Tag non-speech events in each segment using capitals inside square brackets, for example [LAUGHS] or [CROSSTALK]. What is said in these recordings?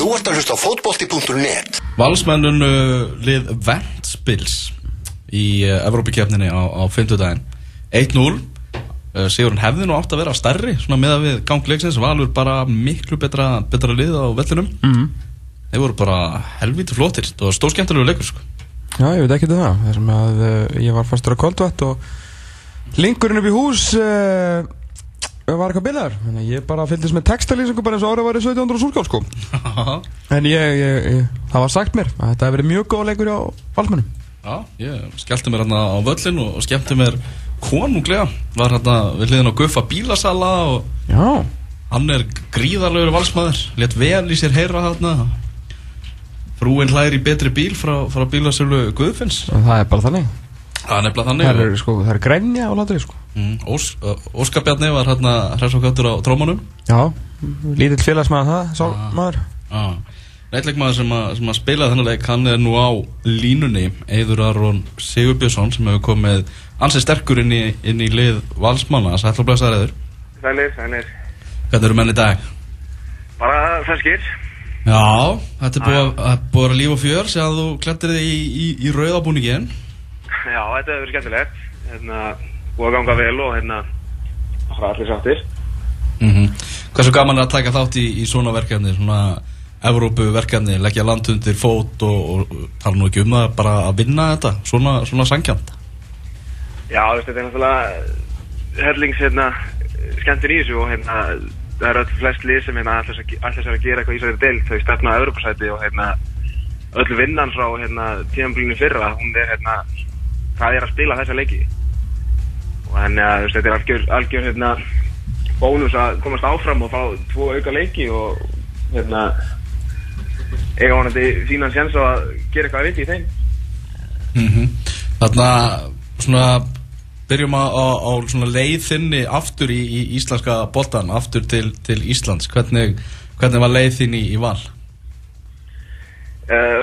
Þú ert að hlusta á fótbolti.net Valsmennun uh, lið Ventspils í uh, Evrópikefninni á, á 50 daginn 1-0 uh, Sigurinn hefði nú átt að vera stærri svona með að við gangleiksins Valur bara miklu betra, betra lið á vellinum. Mhm. þeir voru bara helvíti flottir. Það var stórskemmtilegu leikur sko. Já, ég veit ekki um það. Þessum að uh, ég var fastur á koldvætt og linkurinn upp í hús uh, var eitthvað bilaður? Þannig að ég bara fylgist með textalýsingu bara eins og árið var í 1700 súrskál sko. En ég, ég, ég, það var sagt mér að þetta hefur verið mjög góð leikur á valsmennum Já, ég skellti mér hérna á völlin og, og skemmti mér konunglega. Var hérna við hliðin á Guffa bílasala og Já, hann er gríðarlegur valsmaður. Létt vel í sér heyra hérna frúin hlæri í betri bíl frá, frá bílasölu Guðfinns. Það er bara þannig það er nefnilega þannig Það er, sko, það er grænja á landri sko mm, Ós, Óskar Bjarni var hérna gáttur á trómanum Já, lítill félagsmaður það, sá maður ah. Neitleikmaður sem, að- sem að spila þennan leik hann er nú á línunni Eiður Aron Sigurbjörnsson sem hefur komið ansið sterkur inn í, inn í lið valsmanna Sæll og blessaður Eiður Sælir, sælir. Hvernig eru menn í dag? Bara ferskir. Já, þetta er búið, að- búið að vera líf og fjör sem að þú klættir þig í, í, í rauðabúningin Já, þetta hefur verið skemmtilegt. Hérna, að ganga vel og hérna, allir sáttir. mm Hversu gaman er að taka þátt í, í svona verkefni svona Evrópu verkefni, leggja land undir fót og, og, og tala nú ekki um það bara að vinna þetta, svona, svona sankjant Já, þetta er náttúrulega hellings, hérna, skemmtir í þessu og hérna, það er öll flest lið sem hérna allir sér að gera eitthvað í þessari deild, þau stefna á Evropasæti og hérna, öll vinnan frá hérna tíðanblínu fyrra, hún er hérna, það er að spila þessa leiki. Og þú veist, þetta er algjör, algjör hérna, bónus að komast áfram og fá tvo auka leiki og hérna, eiga vonandi fínan sjans á að gera eitthvað viti í þeim. mm Þarna svona byrjum á, á, á svona leiðinni aftur í, í íslenska boltan aftur til, til Íslands hvernig, hvernig var leið þín í, í val? Uh,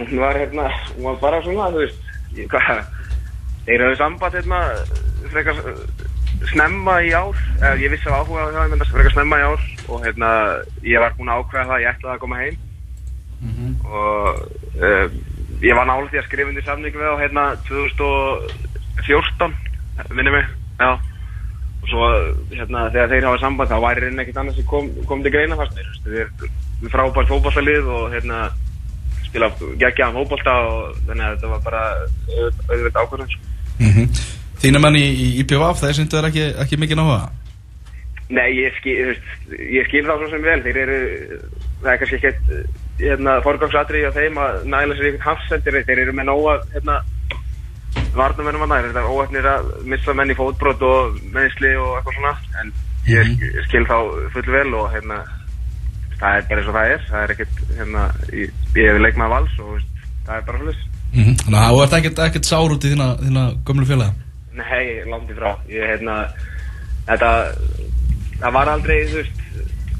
hún var hérna, hún var bara svona, þú veist, hvað, þeir hafði samband hérna, frekar uh, snemma í ár, eða ég vissi að áhuga það, myndast frekar snemma í ár. Og hérna, ég var búinn að ákveða það, ég ætlaði að koma heim. Og uh, ég var nála því að skrifa undir samning við á hérna 2014, minni mig, já, og svo hérna þegar þeir hafa samband þá væri reyna ekkert annað sem kom, kom til greina fast þeir eru frábært fótballtalið og hérna spila geggjaðan fótballta og þannig að þetta var bara auðvitað ákvörðan sko. Mm Þína menn í, í IPVF, þeir syndu þér ekki, ekki mikið náhuga? Nei, ég skil, þú ég skil það svo sem vel, þeir eru, það er kannski ekkert hérna, forgangsatriði á þeim að næla sér einhvern hafsendir, þeir eru með nóga hérna, varnamennum að næra, þetta er óætnir að missa menn í fótbrot og meðsli og eitthvað svona, en ég sk- skil þá full vel og hérna, það er bara eins og það er, það er ekkert, hérna, ég, ég hef leikmað vals og veist, það er bara svolítið. Mm Þannig að þú ert ekkert, ekkert sár út í þína, þína gömlu félaga? Nei, langt í frá. Ég, hérna, þetta, það var aldrei, þú veist,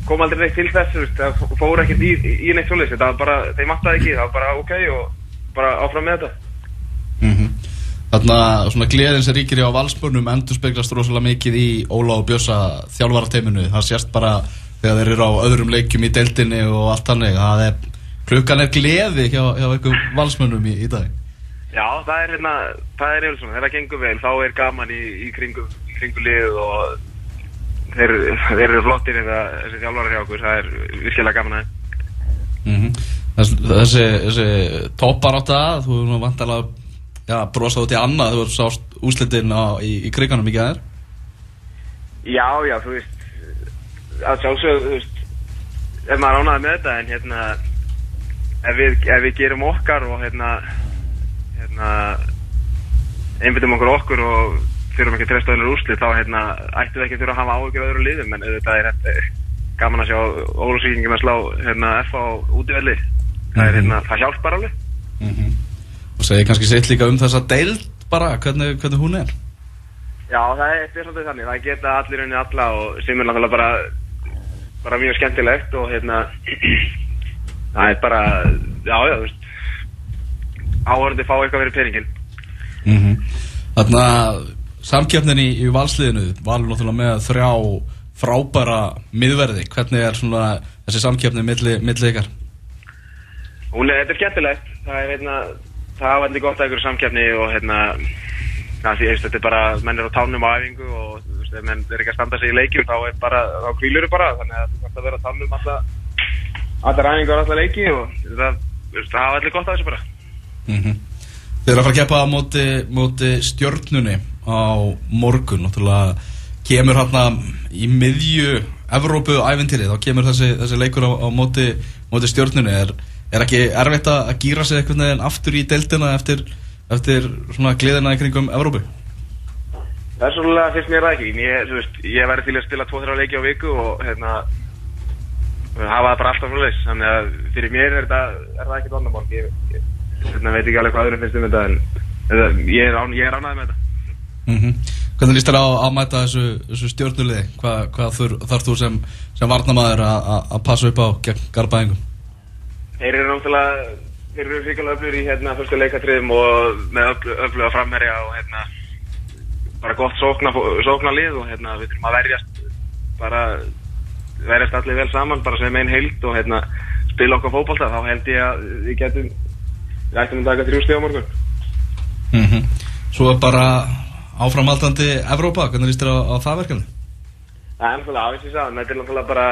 kom aldrei neitt til þess, þú veist, það fór ekkert í, í neitt svolítið, þetta var bara, þeim mattaði ekki, það var bara ok og bara áfram með þetta. Mm Þarna svona gleðin sem ríkir í á valsbörnum endur speglast rosalega mikið í Óla og Bjössa þjálfarateiminu það sést bara þegar þeir eru á öðrum leikjum í deildinni og allt hannig það er, klukkan er gleði hjá, hjá einhver valsmönnum í, í dag. Já, það er hérna, það er svona, þegar það gengur vel, þá er gaman í, í kringum, í kringum liðið og þeir, þeir eru flottir þetta, þessi þjálfarar hjá okkur, það er virkilega gaman að þeim. mm þessi, þessi, þessi topparátta þú hefur nú vantalega já, brosað út í annað þú hefur sást úslitin á, í, í kriganum í gæðir Já, já, þú veist að sjálfsög, þú veist ef maður ánaði með þetta en hérna ef við, ef við gerum okkar og hérna hérna einbyttum okkur á okkur og þurfum ekki að treysta öðru úrslit þá hérna ættum við ekki að þurfa að hafa áhyggjur af öðru liðum en þetta er hérna, gaman að sjá ólusvíkingum að slá hérna F á útivelli. Það er hérna, það hjálpar alveg. Og segir kannski sitt líka um þessa deild bara, hvernig, hvernig hún er. Já, það er, þetta er svolítið þannig, það geta allir unni alla og sem er náttúrulega bara, bara mjög skemmtilegt og hérna, [CLEARS THROAT] það er bara, já, já, þú veist, áhörandi fá eitthvað fyrir peningin. mm Þannig að samkeppnin í, í valsliðinu Valur náttúrulega með þrjá frábæra miðverði, hvernig er svona þessi samkeppni milli, milli ykkar? Hún er, þetta er skemmtilegt. Það er, hérna, það hafa allir gott að ykkur samkeppni og, hérna, það veist, þetta er bara, menn er á tánum á æfingu og, ef menn er ekki að standa sig í leikjum, þá er bara, þá kvílur þau bara, þannig að þú þarf að vera á tánum alltaf, allar æfingu og allar leiki og það, það hafa allir gott að þessu bara. Mm Þið eru að fara að keppa á móti, móti stjörnunni á morgun, náttúrulega kemur hérna í miðju Evrópu æventýri, þá kemur þessi, þessi leikur á, á móti, móti stjörnunni. Er, er ekki erfitt að að gýra sig einhvern veginn aftur í deildina eftir, eftir svona gleðina í kringum Evrópu? Persónulega finnst mér það ekki. Ég, veist, ég væri til að spila 2-3 leiki á viku og hérna hafa það bara alltaf frá leys. Þannig að fyrir mér er, það, er það ekkert vandamál. Ég, ég hérna, veit ekki alveg hvað öðrum finnst um þetta en þetta, ég er, án, ég er ánægð með þetta. Mm Hvernig líst þér á að mæta þessu, þessu stjórnuliði? Hvað, hvað þur, þarf þú sem, sem varnamæður að passa upp á gegn garbaðingum? Þeir eru náttúrulega, þeir eru ríkilega öflur í hérna fyrstu leikatriðum og með öflu, öfluga framherja og hérna bara gott sókna, sókna lið og hérna við þurfum að verjast bara verjast allir vel saman bara sem einn heild og hérna spila okkar fókbalta þá held ég að við getum við ættum að taka þrjú stíð á morgun. Mm Svo er bara áframaldandi Evrópa, hvernig líst þér á, á það verkefni? Það er náttúrulega ávinnst ég sagði, þetta er náttúrulega bara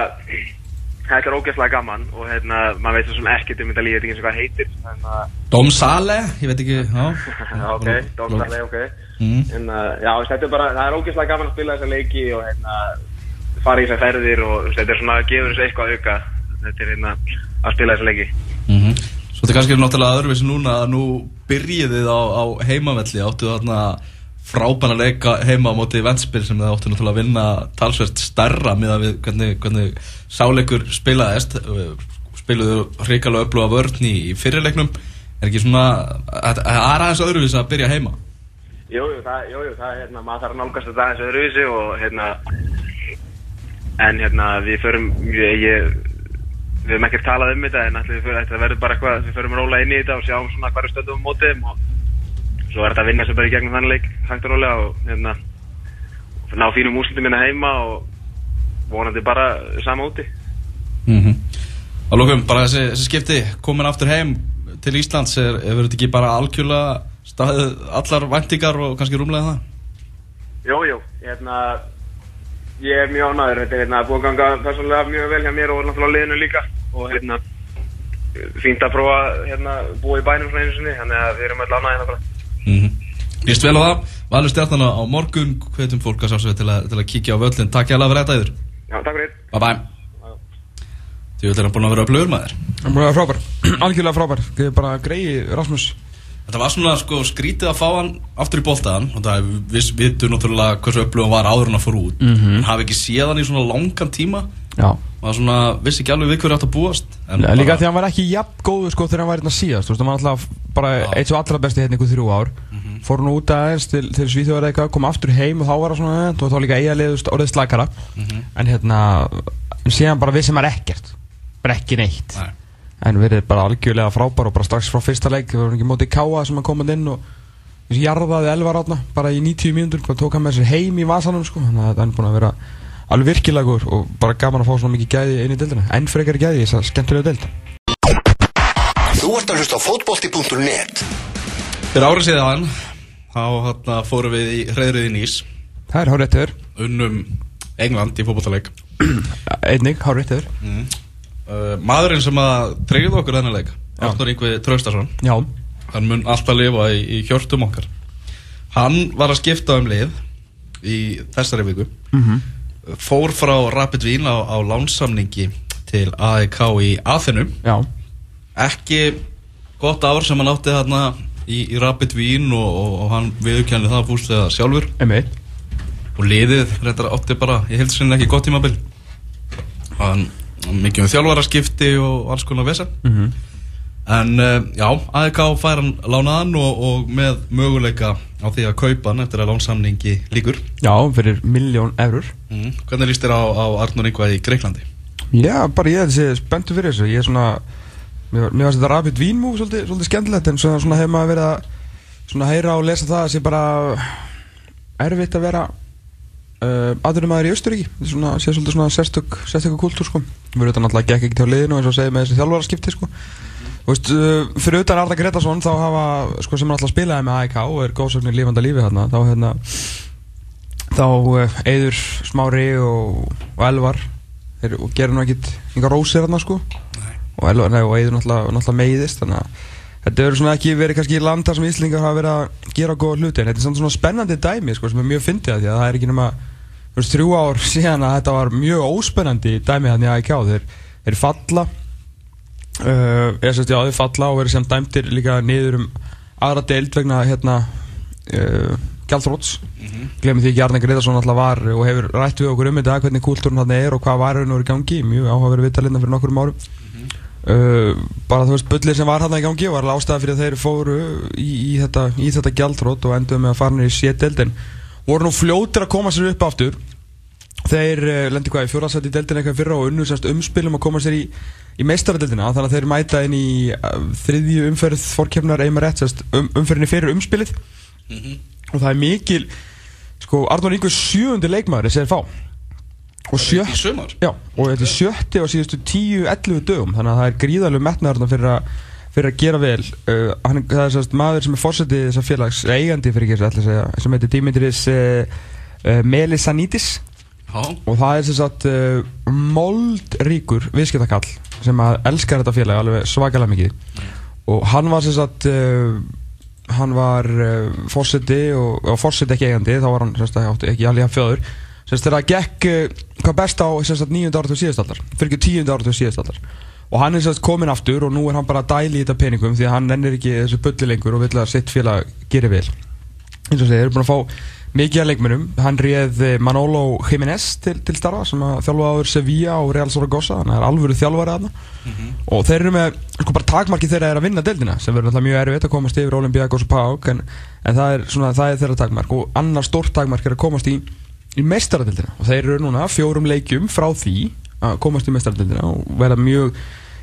þetta er ógeðslega gaman og hérna maður veit svo sem ekkert um þetta líð, þetta er ekki eins og hvað heitir þannig að Dom Sale, ég veit ekki já. [LAUGHS] ok, dómstarlega, ok. Mm. en uh, já, þetta er bara, það er ógeðslega gaman að spila þessa leiki og hérna fara í þessar ferðir og þetta er svona að gefa þessu eitthvað auka þetta er hérna að spila þessa leiki. Mm Svo þetta kannski er náttúrulega öðruvísi núna að nú byrjið þið á, á heimavelli áttu þarna frábæna leika heima á móti Ventspil sem þið áttu náttúrulega að vinna talsvert stærra miða við hvernig, hvernig sáleikur spilaðist. Spiluðu hrikalega öfluga vörn í, í fyrirleiknum er ekki svona það er aðeins öðruvísi að byrja heima? Jú, jú, það, jú, það, hérna, maður þarf að nálgast þetta aðeins öðruvísi og, hérna, en, hérna, við förum, ég, ég við höfum ekkert talað um þetta, en ætli við förum, þetta verður bara eitthvað, við förum róla inn í þetta og sjáum svona hverju stöndum mótið og svo er þetta að vinna sem bara í gegnum þannig leik, hægt og rólega og, hérna, ná fínum úslutum hérna heima og vonandi bara sama úti. mm Að lókum, bara þessi, þessi skipti komin aftur heim til Íslands er, er verið ekki bara algjörlega staðið allar væntingar og kannski rúmlega það? Jú, jú, hérna, ég er mjög ánæður, þetta er hérna, búið að ganga persónulega mjög vel hjá mér og náttúrulega liðinu líka og hérna, fínt að prófa hérna, búa í bænum svona einu sinni, þannig að við erum öll ánæðið náttúrulega. Mm -hmm. Lýst vel á það, valur stjartana á morgun, hvetum fólk að sjálfsögðu til, að- til að kíkja á völlin. Takk ég alveg fyrir þetta yfir. Já, takk fyrir. Bye bye. Þú vil þeirra búin að vera upplöður maður. Það er frábær, [CLEARS THROAT] algjörlega frábær Ég er bara greiði Rasmus Þetta var svona sko skrítið að fá hann aftur í boltaðan og það við vitum náttúrulega hversu upplöðum var áður hann að fór út. Mm -hmm. Hafi ekki séð hann í svona langan tíma. Já Var svona, vissi ekki alveg við hverju átt að búast. En En líka bara- því að hann var ekki jafn góður sko þegar hann var hérna síðast. Þú veist, hann var alltaf bara eitt svo allra besti hérna ykkur þrjú ár. Fór hann út aðeins til, til Svíþjóðar eitthvað, kom aftur heim og þá var hann svona, eh, þá var þá líka eigalið orðið slakara. En hérna, en síðan bara vissi maður ekkert. Bara ekki neitt. Nei. En verið bara algjörlega frábær og bara strax frá fyrsta leik Það var ekki mótið Káa sem hann komað inn og jarðaði elvar átna bara í 90 mínútur og tók hann með sér heim í vasanum sko. Þannig að það er búin að vera alveg virkilega góður og bara gaman að fá svona mikið gæði inn í deildina. Enn frekar gæði í þess að skemmtilega deild. Þú ert að hlusta á fótbolti.net Fyrir árið síðan þá hérna, fórum við í hreðrið í Nýs. Það er hár réttiður unnum England í fótballtaleik Einnig, hár réttiður uh, Maðurinn sem að tryggði okkur þennan leik Ingvi Traustason Já, hann mun alltaf lifa í, í hjörtum okkar. Hann var að skipta um lið í þessari viku fór frá Rapid Vín á, á lánsamningi til AEK í já, ekki gott ár sem hann átti þarna í, í Rapid Vín og, og, og hann viðurkenni það fúslega sjálfur. Einmitt. Og liðið reyndar átti bara ég held sinni ekki gott tímabil. Hann mikið um þjálfaraskipti og alls konar vesen. Mm en uh, já, AEK fær hann lánaðan og, og með möguleika á því að kaupa hann eftir að lánsamningi líkur Já, fyrir miljón eurur. Mm. hvernig líst þér á, á Arnur Ingvað í Greiklandi? Já, bara ég er spenntu fyrir þessu. Ég er svona Mér, varst þetta rapid vín múf svolítið, svolítið skemmtilegt En svona, svona hefur maður verið að Svona heyra og lesa það að sé bara Erfitt að vera uh, aðurum í Östuríki þetta svona, sé svolítið svona sérstök sérstök kultúr sko. Við erum náttúrulega gekk ekki til liðinu eins og segið með þessi þjálfaraskipti sko veist, uh, fyrir utan Arda Gretarsson þá hafa, sko sem er alltaf spilaði með AIK og er góðsögnin lífanda lífi hérna þá hérna þá uh, Eidur Smári og, og Elvar þeir gerir nú ekkit yngar rósir hérna sko Nei. og Elvar, nei, og Eidur náttúrulega, náttúrulega meiðist þannig að þetta eru svona ekki verið kannski í land þar sem Íslingar hafa verið að gera góða hluti en þetta er svona spennandi dæmi sko sem er mjög fyndið að því að það er ekki nema þú veist, þrjú ár [LAUGHS] síðan að þetta var mjög óspennandi dæmi þannig að AIK þeir, þeir falla uh, eða sérst já þeir falla og verið sem dæmtir líka niður um aðra deild vegna hérna uh, gjaldróts glemir því ekki Arne Gretarsson alltaf var og hefur rætt við okkur um þetta hvernig kúltúrun hann er og hvað var hann í gangi. Mjög áhugaverið viðtalinna fyrir nokkur árum. Uh, bara þú veist bullir sem var hann í gangi var ástæða fyrir að þeir fóru í, í þetta, í þetta gjaldrót og enduðu með að fara niður í sétdeldin voru nú fljótir að koma sér upp aftur þeir uh, lendi hvað í fjóraðsætti í deildin eitthvað fyrra og unnu sérst umspilum að koma sér í, í meistaradeildina. Þannig að þeir mæta inn í uh, þriðju umferð fórkjöfnar eimar rétt um, umferðinni fyrir umspilið. Og það er mikil sko Arnór Ingur sjöundi leikmaður sem þeir fá og sjö Í sumar? já, og þetta er sjötti á síðustu 10-11 dögum. Þannig að það er gríðalegu metnaðarna fyrir að fyrir að gera vel. Uh, hann, það er sérst maður sem er fórsetið þessar félags eigandi fyrir ekki sem heitir Dimitris uh, uh, Melisanitis og það er sérst uh, moldríkur viðskiptakall sem að elskar þetta félag alveg svakalega mikið. Og hann var sérst uh, hann var uh, fórseti og, og fórseti ekki eigandi þá var hann sérst átti ekki alveg að fjöður. Sérst þegar það gekk hvað best á sérst nýjönda áratöð síðastaldar fyrir ekki tíunda áratöð síðastaldar og hann er sérst komin aftur og nú er hann bara að dæli í þetta peningum því að hann ennir ekki þessu bulli lengur og vill að sitt félag geri vel. Eins og segir, eru búin að fá mikið af leikmennum hann réð eh, Manolo Jiménez til, til starfa sem að þjálfa áður Sevilla og Real Zaragoza, hann er alvöru þjálfari aðna og þeir eru með, sko bara takmarki þeirra er að vinna deildina sem verður náttúrulega mjög erfitt að komast yfir Olympiakos og PAOK en, en það er svona, það er þeirra takmark. Og annar stórt takmark er að komast í í meistaradeildina. Og þeir eru núna fjórum leikjum frá því að komast í meistaradeildina og verða mjög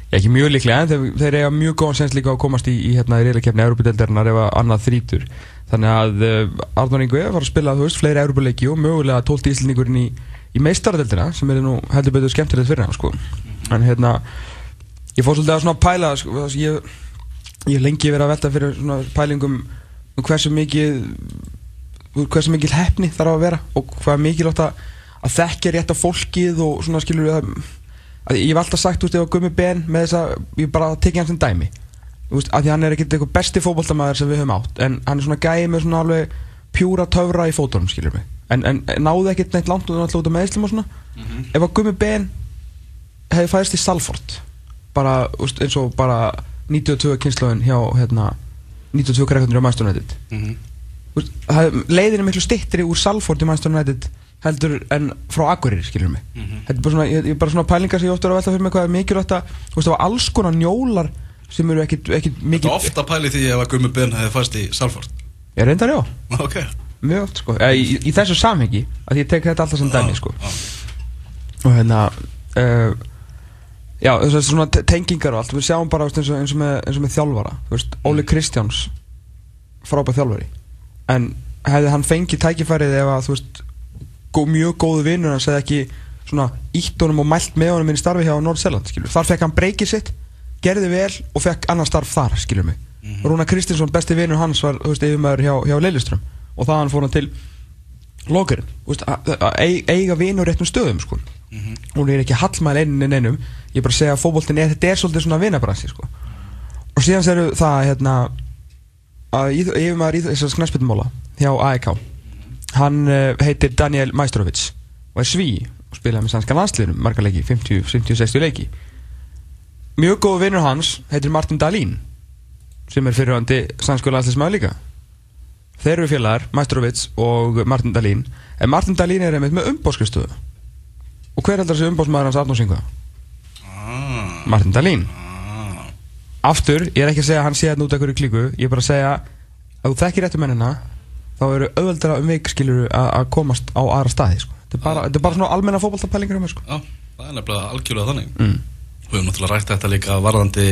ekki mjög líklega, en þeir, þeir eiga mjög góðan sens líka að komast í, í hérna í reylakefni Európa-deildarinnar ef að annað þrítur þannig að uh, Arnur Ingu var að spila þú veist, fleiri Európa-leiki og mögulega 12 íslendingurinn í, í meistaradeildina sem er nú heldur betur skemmtilegt fyrir hann sko. en hérna ég fór svolítið að svona pæla sko, að ég, ég lengi verið að velta fyrir svona pælingum um hversu mikið hversu mikið hefni þarf að vera og hvað mikið látt að, að þekkja rétt af fólkið og svona skilur við að að ég hef alltaf sagt, þú veist, ef að Gummi Ben með þess að, ég bara tekið hann sem dæmi. Þú veist, að því hann er ekkert eitthvað besti fótboltamaður sem við höfum átt, en hann er svona gæði með svona alveg pjúra töfra í fótunum, skiljur mig. En, en náði ekkert neitt langt og það náttúrulega út af meðslum og svona. Ef að Gummi Ben hefði fæðist í Salford bara, þú veist, eins og bara 92 kynnslóðin hjá, hérna 92 krekkundir á. Þú veist, það- leiðin er miklu stittri úr Salford í United heldur en frá Akureyri, skilur mig. Þetta er bara svona, ég, bara svona pælingar sem ég ofta er að velta fyrir mig hvað er mikilvægt að, þú veist, það var alls konar njólar sem eru ekkit, ekkit Þetta mikið er ofta pæli því að Gummi Ben hefði fast í Salford. Ég reyndar já, Ok. Mjög oft sko. Eða, í, í þessu samhengi, að ég tek þetta alltaf sem dæmi sko. Já, og hérna uh, já, þess að svona te- tengingar og allt við sjáum bara eins og, eins og, með, eins og með þjálfara. Þú veist, Óli Kristjáns frábæð þjálfari. En hefði hann fengið tækifærið ef að þú veist mjög góðu vinnur hann segði ekki svona ítt honum og mælt með honum inn í starfi hjá Nordsjælland skilur þar fekk hann breykið sitt gerði vel og fekk annar starf þar skilur mig. Rúna Kristinsson besti vinnur hans var þú veist yfirmaður hjá, hjá Leiliström og það hann fór hann til Lókurinn, þú veist, að að eig- eiga vinur réttum stöðum sko. Hún er ekki hallmæl einnig neinum ég er bara að segja að fótboltin er, þetta er svolítið svona vinabransi sko. og síðan séru það hérna að yfirmaður í þessar knæspilmála hjá AEK hann uh, heitir Daniel Majstorovic og er sví og spilaði með sannska landsliðnum marga leiki, 50, 50-60 leiki. Mjög góð vinnur hans heitir Martin Dahlín sem er fyrirhandi sannsku landsliðsmaður líka. Þeir eru félagar, Majstorovic og Martin Dahlín. En Martin Dahlín er einmitt með umbóðskristöðu og hver heldur þessi umbóðsmaður hans Singva? ah, Martin Dahlín. Ah. aftur, ég er ekki að segja að hann sé að nút ekkur í klíku. Ég er bara að segja að þú þekkir réttu mennina þá eru auðveldara um veik skilur að komast á aðra staði sko. þetta, er bara, þetta er bara svona almenna fótballtapælingar um sko. Já, það er nefnilega algjörlega þannig mm. Við höfum náttúrulega rætt þetta líka varðandi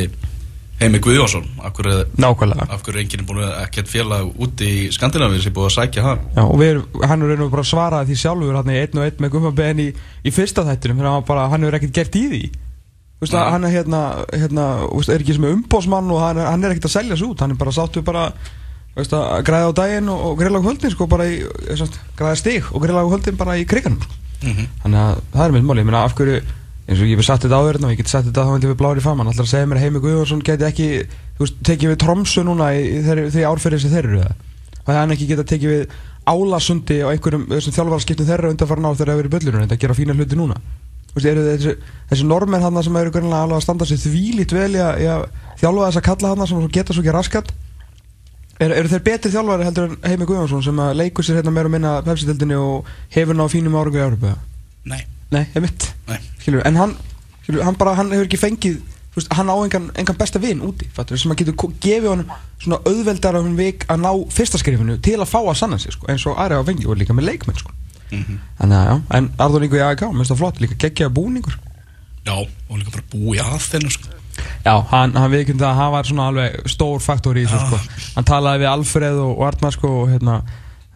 Heimi Guðjónsson hverju, nákvæmlega af hverju enginn er búin að ekkert félag úti í Skandinavíu sem er búið að sækja hann Já, og við, hann er reynið bara að svara því sjálfur hann er einn og einn með Gummabenn í, í fyrsta þættinum hann bara, hann hefur ekkert gert í því Nei. hann er hérna, hérna er ekki sem er umbósmann og hann er, hann er ekkert að selja sig út hann er bara sáttu bara veist, að græða á daginn og, og grilla á kvöldin sko, bara í, sagt, græða stig og grilla á kvöldin bara í kriganum sko. þannig að það er mitt máli, ég meina af hverju eins og ég hef sagt þetta áður hérna og ég get sagt þetta þá hefði við blári fram, hann ætlar að segja mér að Heimi Guðjónsson geti ekki, þú veist, tekið við Tromsu núna í, í því árferði sem þeir eru það það hann ekki geta tekið við Álasundi og einhverjum þessum þjálfarskiptum þeirra undanfara ná þegar það verið böllurinn þetta gera fína hluti núna? Eru þessi, þessi normenn hann sem eru alveg að standa sér þvílít vel í að, í að þjálfa þess að kalla hann sem geta svo ekki raskat eru, eru þeir betri þjálfari heldur en Heimi Guðjónsson sem að leikur sér hérna meira og minna pepsitildinni og hefur ná fínum árangu í Európa Nei, Nei, ég mitt nei. Skilur, en hann, skilur, hann bara, hann hefur ekki fengið þú veist, hann á engan, engan besta vin úti fattur, sem að getur gefið honum svona auðveldar um vik að ná fyrsta skrifinu til að fá að sanna sig, sko, eins og Ari á fengi og líka með leikmenn, sko. Þannig að, já, en Arður Ingo í AEK, minnst það flott, líka geggja búningur. Já, og líka bara búi að þennu sko. Já, hann, hann viðkynnt að hann var svona alveg stór faktor í þessu, sko. Hann talaði við Alfreð og, Arnar, sko og hérna,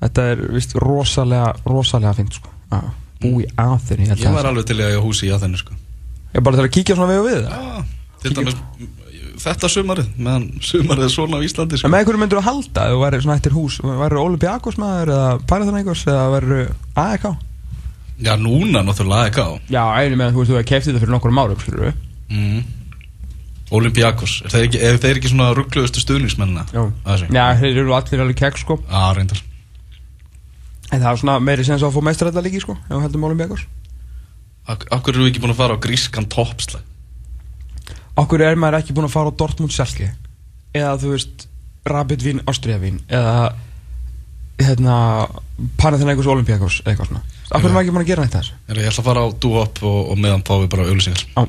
þetta er, vist, rosalega rosalega fint, sko að búi að þenni, ég held Ég að var alveg til að ég húsi í að þennu sko. ég bara til að kíkja svona við og við það? Já, til dæmis þetta sumarið meðan sumarið er svona á Íslandi En sko. með einhverju myndur að halda þú væri svona eftir hús Væri Olympiakos maður eða Panathinaikos eða væri AEK Já, núna náttúrulega á Já, einu með þú veist þú hefði keft þetta fyrir nokkur árum skilur við mm. Olympiakos. Er þeir ekki, er þeir ekki svona ruggluðustu stuðningsmennina? Já, Að? Já þeir eru allir alveg kekk sko. Já, reyndar. En það er svona meiri sens að fá meistarætla líki sko Ef heldur með Olympiakos. Ak Akkur eru við ekki búin að fara á grískan toppslag? Okkur er maður ekki búin að fara á Dortmund Selke? Eða þú veist Rapid Vín, Austria Vín Eða hérna Panathinaikos Olympiakos eða eitthvað svona. Okkur er maður ekki búin að gera neitt af þessu? Ég ætla að fara á Duop og, og meðan fá við bara auðlýsingar Já